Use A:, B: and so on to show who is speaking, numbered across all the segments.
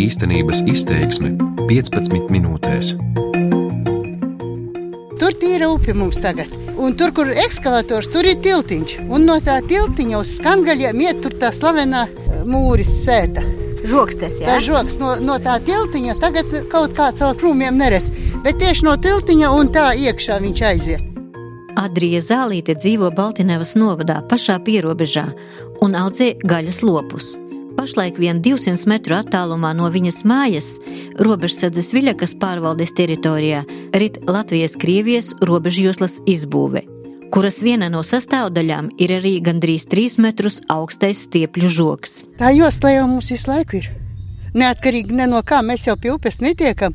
A: Īstenības izteiksme 15 minūtēs.
B: Tur ir upe mums tagad. Un tur, kur ir ekskavators, tur ir tiltiņš. Un no tā tiltiņa uz skangaļiem iet tur tā slavenā mūris sēta.
C: Žokstes, jā.
B: Tā žoks no, no tā tiltiņa tagad kaut kā caur krūmiem neredz. Bet tieši no tiltiņa un tā iekšā viņš aiziet.
C: Adrija Zālīte dzīvo Baltinevas novadā pašā pierobežā un audzē gaļas lopus. Pašlaik vien 200 metru attālumā no viņas mājas, robežsardzes Viļakas pārvaldes teritorijā, rit Latvijas-Krievijas robežjoslas izbūve, kuras viena no sastāvdaļām ir arī gandrīz 3 metrus augstais stiepļu žoks.
B: Tā josla jau mums visu laiku ir. Neatkarīgi ne no kā mēs jau pie upes netiekam.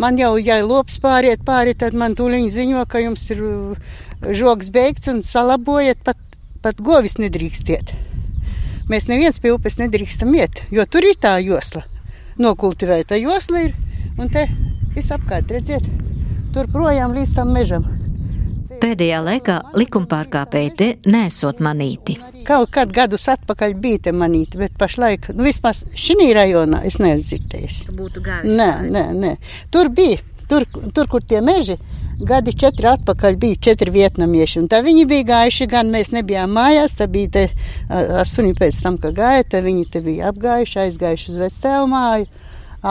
B: Man jau, ja lops pāriet pāri, tad man tūlīt ziņo, ka jums ir uh, žoks beigts un salabojiet, pat, pat govis nedrīkstiet. Mēs neviens pie upes nedrīkstam iet, jo tur ir tā josla. Nokultivēta josla ir un te visapkārt redziet, tur projām līdz tam mežam.
C: Pēdējā laikā likumpārkāpēji te nesot manīti.
B: Kaut kad gadus atpakaļ bija te manīti, bet pašlaik, nu vismaz šī rajonā es neesmu dzirdējis.
C: Būtu gājuši.
B: Nē, nē, nē. Tur bija, tur, tur kur tie meži, gadi četri atpakaļ bija četri vietnamieši. Un tā viņi bija gājuši, gan mēs nebijām mājās, tā bija te asuni pēc tam, ka gāja, te viņi te bija apgājuši, aizgājuši uz vectēvu māju,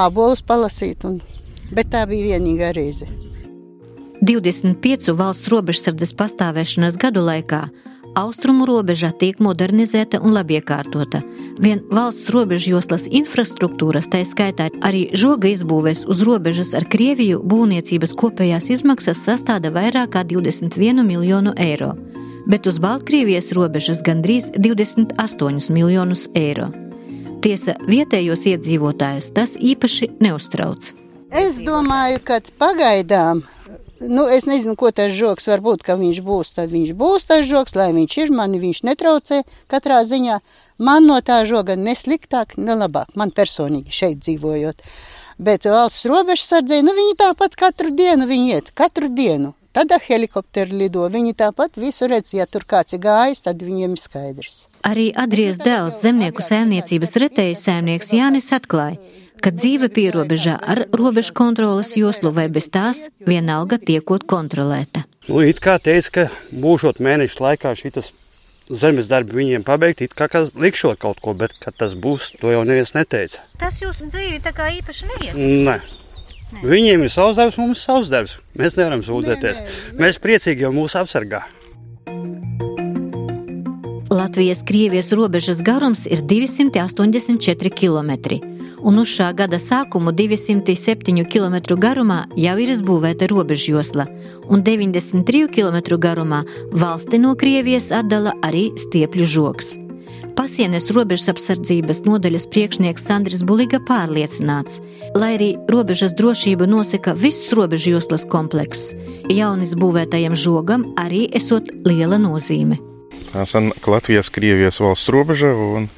B: ābolus palasīt, un, bet tā bija vienīgā reize.
C: 25 valsts robežsardzes pastāvēšanas gadu laikā austrumu robeža tiek modernizēta un labiekārtota. Vien valsts robežjoslas infrastruktūras, tā skaitā arī žoga izbūves uz robežas ar Krieviju, būvniecības kopējās izmaksas sastāda vairāk kā 21 miljonu eiro, bet uz Baltkrievijas robežas gandrīz 28 miljonus eiro. Tiesa, vietējos iedzīvotājus tas īpaši neuztrauc.
B: Es domāju, ka pagaidām nu, es nezinu, ko tas žoks var būt, ka viņš būs. Tad viņš būs tas žoks, lai viņš ir. Mani viņš netraucē katrā ziņā. Man no tā žoga ne sliktāk, ne labāk. Man personīgi šeit dzīvojot. Bet valsts robežsardzē, nu viņi tāpat katru dienu viņi iet, katru dienu. Tad ar helikopteru lido. Viņi tāpat visu redz, ja tur kāds ir gājis, tad viņiem ir skaidrs.
C: Arī Adrijas dēls, zemnieku saimniecības retēju saimnieks Jānis atklāja, ka dzīve pierobežā ar robežu kontrolas joslu vai bez tās vienalga tiekot kontrolēta.
D: Nu, it kā teica, ka būšot mēnešu laikā šitas zemes darbi viņiem pabeigti, it kā likšot kaut ko, bet kad tas būs, to jau neviens neteica.
C: Tas jūsu dzīvi tā kā īpaši neiet?
D: Nē. Nē. Viņiem ir savs darbs, mums ir savs darbs. Mēs nevaram sūdzēties. Nē, nē, nē. Mēs priecīgi jau mūs apsargā.
C: Latvijas-Krievijas robežas garums ir 284 km, un uz šā gada sākumu 207 km garumā jau ir izbūvēta robežjosla, un 93 km garumā valsti no Krievijas atdala arī stiepļu žoks. Pasienes robežas apsardzības nodaļas priekšnieks Sandris Buliga pārliecināts, lai arī robežas drošību nosaka viss robežjoslas komplekss, jaunis būvētajam žogam arī esot liela nozīme.
E: Sanāk Latvijas-Krievijas valsts robeža un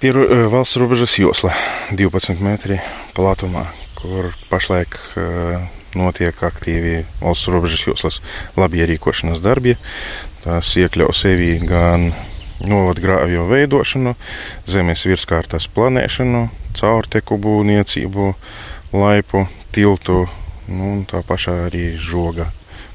E: pie valsts robežas josla 12 metri platumā, kur pašlaik uh, notiek aktīvi valsts robežas joslas labierīkošanas darbi. Tās iekļauj sevi gan novadgrāvju veidošanu, zemes virskārtas planēšanu, caurteku būvniecību, laipu, tiltu, nu, un tā pašā arī žoga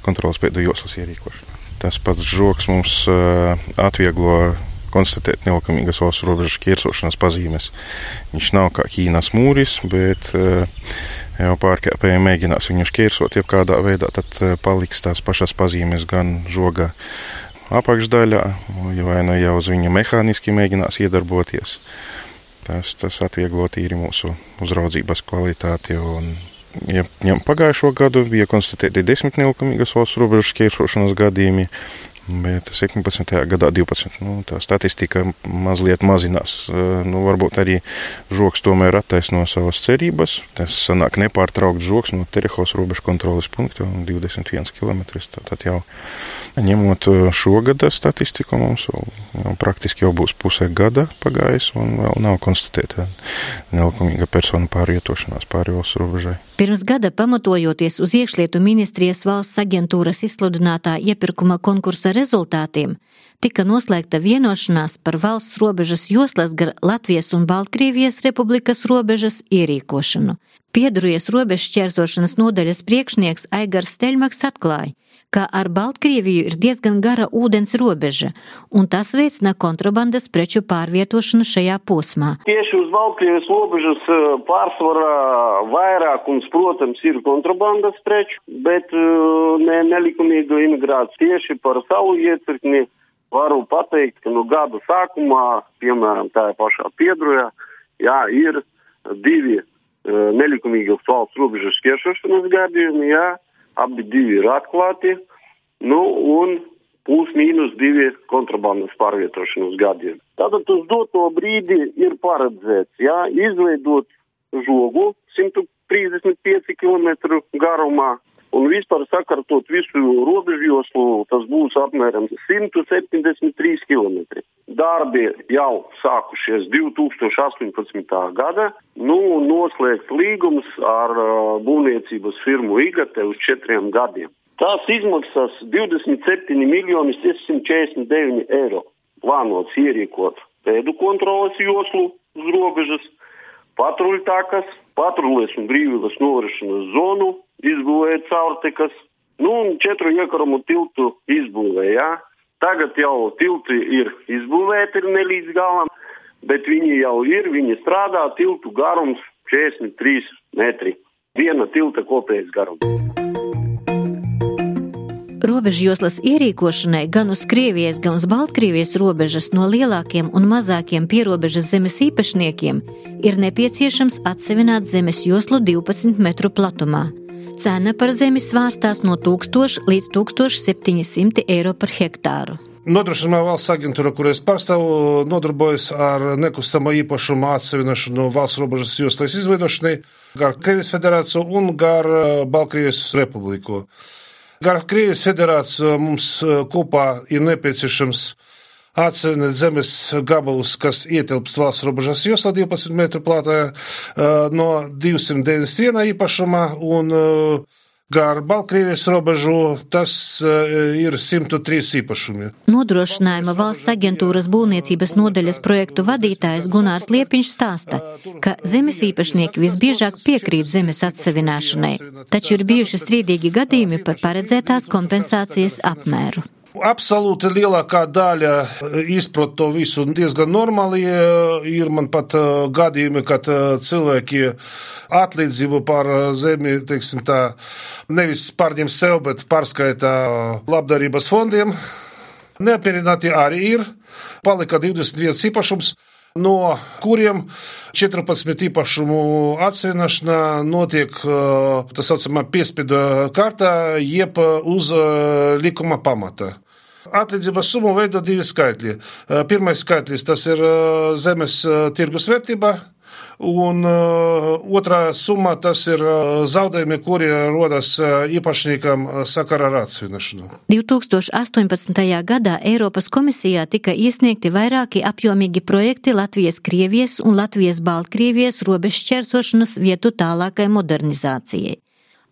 E: kontrolas pēdu joslas ierīkošanu. Tas pats žoks mums uh, atvieglo konstatēt nelikumīgas valsts robežas ķērsošanas pazīmes. Viņš nav kā Ķīnas mūris, bet uh, jau pārkāpēji mēģinās viņu šķērsot, ja kādā veidā tad uh, paliks tās pašas pazīmes gan žoga apakšdaļā, vai nu jau uz viņa mehāniski mēģinās iedarboties. Tas, tas atvieglo tīri mūsu uzraudzības kvalitāti. Un, ja ņem pagājušo gadu, bija konstatēti desmit nelikumīgas valsts robežu šķērsošanas gadījumi, Bet 17. gadā 12. Nu, tā statistika mazliet mazinās. Nu, varbūt arī žoks tomēr attaisno savas cerības. Tas sanāk nepārtraukts žoks no Terehos robežu kontrolas punkta 21 km. Tātad jau ņemot šo gada statistiku, mums jau, jau praktiski jau būs puse gada pagājis un vēl nav konstatēta nelikumīga persona pārvietošanās pāri valsts robežai.
C: Pirms gada pamatojoties uz iekšlietu ministrijas valsts aģentūras izsludinātā iepirkuma konkursa rezultātiem tika noslēgta vienošanās par valsts robežas joslas gar Latvijas un Baltkrievijas republikas robežas ierīkošanu. Pieduries robežu šķērsošanas nodaļas priekšnieks Aigars Steļmaks atklāja, ka ar Baltkrieviju ir diezgan gara ūdens robeža, un tas veicina kontrabandas preču pārvietošanu šajā posmā.
F: Tieši uz Baltkrievijas robežas eh, pārsvarā vairākums, protams, ir kontrabandas preču, bet eh, ne, nelikumīga imigrācija tieši par savu iecirkni. Varu pateikt, ka no gada sākumā, piemēram, tajā pašā Piedrujā, jā, ir divi nelikumīgi uz valsts robežas šķēršošanas gadījumi, jā, abi divi ir atklāti, nu, un plus mīnus divi kontrabandas pārvietošanas gadījumi. Tātad uz doto brīdi ir paredzēts jā, izveidot žogu 135 km garumā. Un vispār sakārtot visu robežu joslu, tas būs apmēram 173 km. Darbi jau sākušies 2018. gada. Nu, noslēgts līgums ar uh, būvniecības firmu IGATE uz četriem gadiem. Tās izmaksas 27 miljonus 649 eiro. Plānots ierīkot pēdu kontrolas joslu uz robežas, patruļtākas, patruļas un brīvības norišanas zonu, izbūvēt caurtekas, nu un četru iekaramu tiltu izbūvēja. Ja? Tagad jau tilti ir izbūvēti ne līdz galam, bet viņi jau ir, viņi strādā, tiltu garums 43 metri. Viena tilta kopējais garums.
C: Robežjoslas ierīkošanai gan uz Krievijas, gan uz Baltkrievijas robežas no lielākiem un mazākiem pierobežas zemes īpašniekiem ir nepieciešams atsevināt zemes joslu 12 metru platumā. Cena par zemi svārstās no 1000 līdz 1700 eiro par hektāru.
G: Nodrošinājuma valsts aģentūra, kur es pārstāvu, nodarbojas ar nekustamo īpašumu atsevināšanu valsts robežas joslas izveidošanai gar Krievijas federāciju un gar eh, Baltkrievijas republiku. Gar Krievijas federāciju mums eh, kopā ir nepieciešams atsevišķi zemes gabalus, kas ietilpst valsts robežas joslā 12 metru plātā no 291 īpašumā un Gar Baltkrievijas robežu tas ir 103 īpašumi.
C: Nodrošinājuma valsts aģentūras būvniecības nodaļas projektu vadītājs Gunārs Liepiņš stāsta, ka zemes īpašnieki visbiežāk piekrīt zemes atsevināšanai, taču ir bijuši strīdīgi gadījumi par paredzētās kompensācijas apmēru.
G: Absolūti lielākā daļa eh, izprot to visu diezgan normāli. Eh, ir man pat eh, gadījumi, kad cilvēki atlīdzību par zemi, teiksim tā, nevis pārņem sev, bet pārskaitā labdarības fondiem. Neapmierināti arī ir. Palika 21 īpašums no kuriem 14 īpašumu atsevināšana notiek tā saucamā piespiedu kārtā, jeb uz likuma pamata. Atlīdzības summu veido divi skaitļi. Pirmais skaitlis tas ir zemes tirgus vērtība, Un uh, otrā summa tas ir uh, zaudējumi, kuri rodas uh, īpašniekam sakarā ar atsvināšanu.
C: 2018. gadā Eiropas komisijā tika iesniegti vairāki apjomīgi projekti Latvijas Krievijas un Latvijas Baltkrievijas robežšķērsošanas vietu tālākai modernizācijai.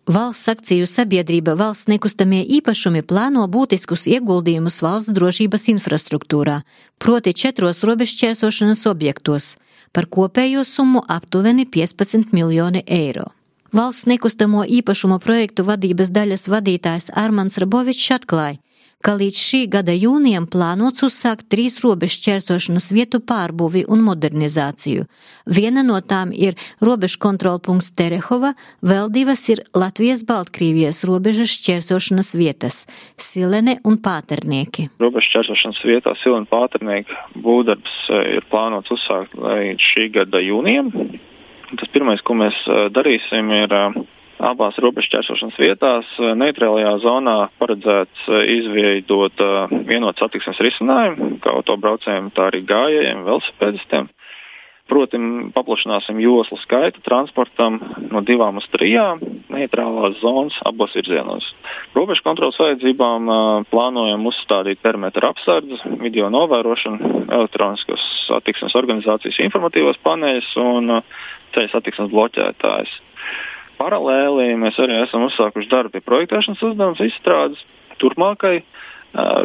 C: Valsts akciju sabiedrība valsts nekustamie īpašumi plāno būtiskus ieguldījumus valsts drošības infrastruktūrā, proti četros robežšķērsošanas objektos par kopējo summu aptuveni 15 miljoni eiro. Valsts nekustamo īpašumu projektu vadības daļas vadītājs Armans Rabovičs atklāja, ka līdz šī gada jūnijam plānots uzsākt trīs robežu čērsošanas vietu pārbūvi un modernizāciju. Viena no tām ir robežu kontrolpunkts Terehova, vēl divas ir Latvijas-Baltkrievijas robežas čērsošanas vietas - Silene un Pāternieki.
H: Robežu čērsošanas vietā Silene Pāternieki būvdarbs eh, ir plānots uzsākt līdz šī gada jūnijam. Tas pirmais, ko mēs eh, darīsim, ir eh, abās robežšķērsošanas vietās eh, neitrālajā zonā paredzēts eh, izveidot eh, vienotu satiksmes risinājumu, kā autobraucējiem, tā arī gājējiem, velosipēdistiem. Proti, paplašināsim joslu skaitu transportam no divām uz trijām neitrālās zonas abos virzienos. Robežu kontrolas vajadzībām plānojam uzstādīt perimetra apsardzes, video novērošanu, elektroniskos satiksmes organizācijas informatīvos paneļus un ceļu satiksmes bloķētājus. Paralēli mēs arī esam uzsākuši darbu pie projektēšanas uzdevums izstrādes turpmākai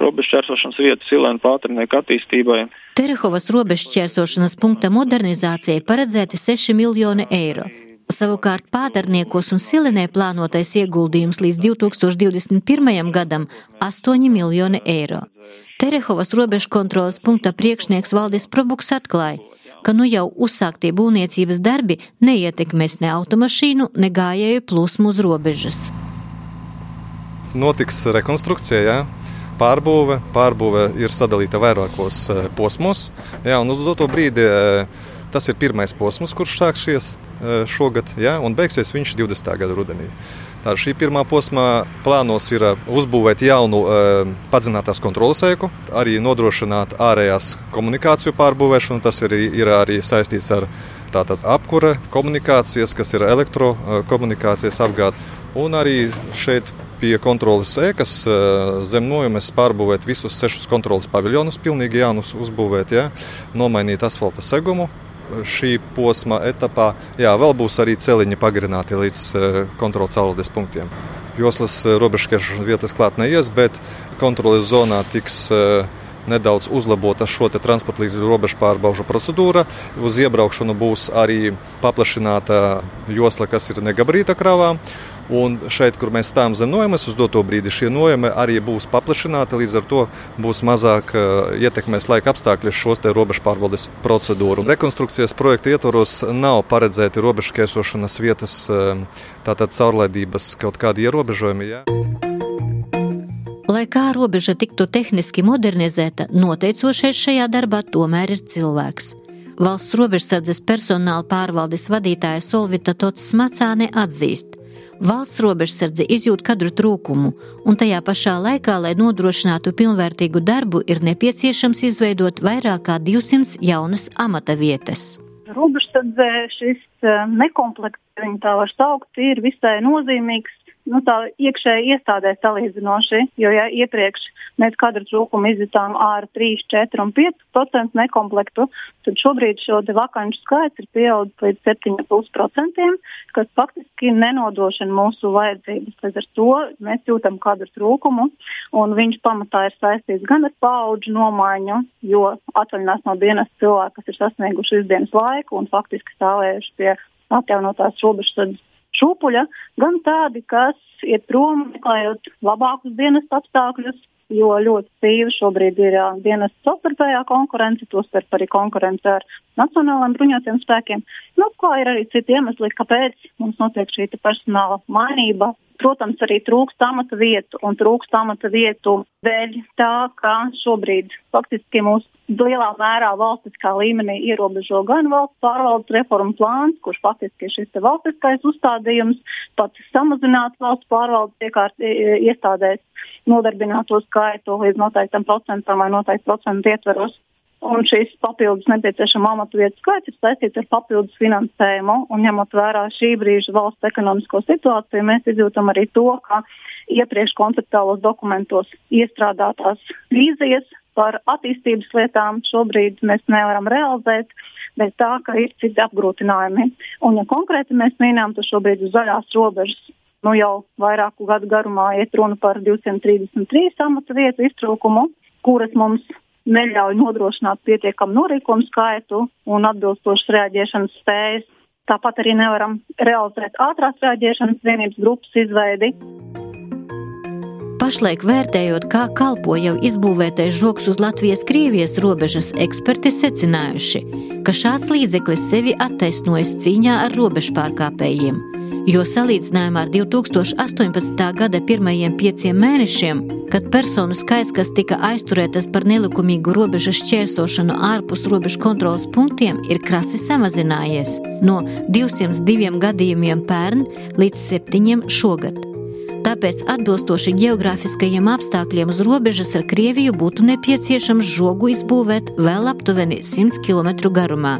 H: robežšķērsošanas vietu silēnu pātrnieku attīstībai.
C: Terehovas robežšķērsošanas punkta modernizācijai paredzēti 6 miljoni eiro. Savukārt pādarniekos un silenē plānotais ieguldījums līdz 2021. gadam - 8 miljoni eiro. Terehovas robežu kontrolas punkta priekšnieks Valdis Probuks atklāja, ka nu jau uzsāktie būvniecības darbi neietekmēs ne automašīnu, ne gājēju plūsmu uz robežas.
I: Notiks rekonstrukcija, jā. Pārbūve, pārbūve ir sadalīta vairākos eh, posmos. Jā, un uz doto brīdi eh, tas ir pirmais posms, kurš sāksies šogad, jā, un beigsies viņš 20. gada rudenī. Tā šī pirmā posmā plānos ir uzbūvēt jaunu padziļinātās kontrolas ēku, arī nodrošināt ārējās komunikāciju pārbūvēšanu. Tas ir, ir arī saistīts ar tātad apkure komunikācijas, kas ir elektrokomunikācijas apgāde. Un arī šeit pie kontrolas ēkas zem nojumes pārbūvēt visus sešus kontrolas paviljonus, pilnīgi jaunus uzbūvēt, ja? nomainīt asfalta segumu. Šī posma etapā jā, vēl būs arī celiņi pagarināti līdz kontrolas cauruldes punktiem. Joslas robežšķēršanas vietas klāt neies, bet kontroles zonā tiks nedaudz uzlabota šo transporta līdzekļu robežu pārbaužu procedūra. Uz iebraukšanu būs arī paplašināta josla, kas ir negabrīta kravām. Un šeit, kur mēs stāvam zem nojamas, uz doto brīdi šie nojami arī būs paplašināti. Līdz ar to būs mazāk uh, ietekmēs laika apstākļi šos te robežu pārbaudes procedūru. Rekonstrukcijas projekta ietvaros nav paredzēti robežu kēsošanas vietas, uh, tātad caurlaidības kaut kādi ierobežojumi. Ja?
C: Lai kā robeža tiktu tehniski modernizēta, noteicošais šajā darbā tomēr ir cilvēks. Valsts robežsardzes personāla pārvaldes vadītāja Solvita Tots Smacāne atzīst, Valsts robežsardze izjūt kadru trūkumu, un tajā pašā laikā, lai nodrošinātu pilnvērtīgu darbu, ir nepieciešams izveidot vairāk kā 200 jaunas amata vietas.
J: Robežsardzē šis eh, nekomplekts, viņa tā var saukt, ir visai nozīmīgs nu, tā iekšēji iestādē salīdzinoši, jo ja iepriekš mēs kadru trūkumu izjutām ar 3, 4 un 5% nekomplektu, tad šobrīd šo vakanču skaits ir pieaudzis līdz 7,5%, kas faktiski nenodrošina mūsu vajadzības. Līdz ar to mēs jūtam kadru trūkumu, un viņš pamatā ir saistīts gan ar paudžu nomaiņu, jo atvaļinās no dienas cilvēki, kas ir sasnieguši izdienas laiku un faktiski stāvējuši pie atjaunotās robežsardzes šūpuļa, gan tādi, kas iet prom meklējot labākus dienas apstākļus, jo ļoti stīva šobrīd ir jā, dienas savstarpējā konkurence, tostarp arī konkurence ar nacionālajiem bruņotajiem spēkiem. Nu, kā ir arī citi iemesli, kāpēc mums notiek šī personāla mainība Protams, arī trūkst amata vietu un trūkst amata vietu dēļ tā, ka šobrīd faktiski mūsu lielā mērā valstiskā līmenī ierobežo gan valsts pārvaldes reformu plāns, kurš faktiski ir šis valstiskais uzstādījums, pat samazināt valsts pārvaldes iekārt, iestādēs nodarbināto skaitu līdz noteiktam procentam vai noteiktu procentu ietveros. Un šīs papildus nepieciešama amatu vietu skaits ir saistīts ar papildus finansējumu. Un, ņemot vērā šī brīža valsts ekonomisko situāciju, mēs izjūtam arī to, ka iepriekš konceptuālos dokumentos iestrādātās vīzijas par attīstības lietām šobrīd mēs nevaram realizēt, bet tā, ka ir citi apgrūtinājumi. Un, ja konkrēti mēs mīnām, tad šobrīd uz zaļās robežas nu, jau vairāku gadu garumā iet runa par 233 amatu vietu iztrūkumu, kuras mums neļauj nodrošināt pietiekamu norīkojumu skaitu un atbilstošas reaģēšanas spējas. Tāpat arī nevaram realizēt ātrās reaģēšanas vienības grupas izveidi.
C: Pašlaik vērtējot, kā kalpo jau izbūvētais žoks uz Latvijas-Krievijas robežas, eksperti secinājuši, ka šāds līdzeklis sevi attaisnojas cīņā ar robežpārkāpējiem jo salīdzinājumā ar 2018. gada pirmajiem pieciem mēnešiem, kad personu skaits, kas tika aizturētas par nelikumīgu robežu šķērsošanu ārpus robežu kontrolas punktiem, ir krasi samazinājies no 202 gadījumiem pērn līdz 7 šogad. Tāpēc atbilstoši geogrāfiskajiem apstākļiem uz robežas ar Krieviju būtu nepieciešams žogu izbūvēt vēl aptuveni 100 km garumā.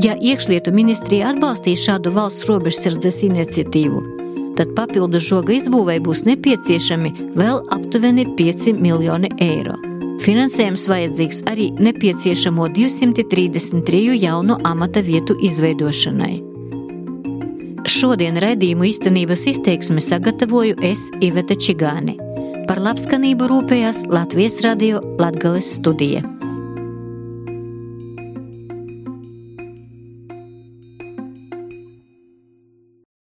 C: Ja iekšlietu ministrija atbalstīs šādu valsts robežsardzes iniciatīvu, tad papildu žoga izbūvei būs nepieciešami vēl aptuveni 5 miljoni eiro. Finansējums vajadzīgs arī nepieciešamo 233 jaunu amata vietu izveidošanai. Šodien raidījumu īstenības izteiksmi sagatavoju es Iveta Čigāni. Par labskanību rūpējās Latvijas radio Latgales studija.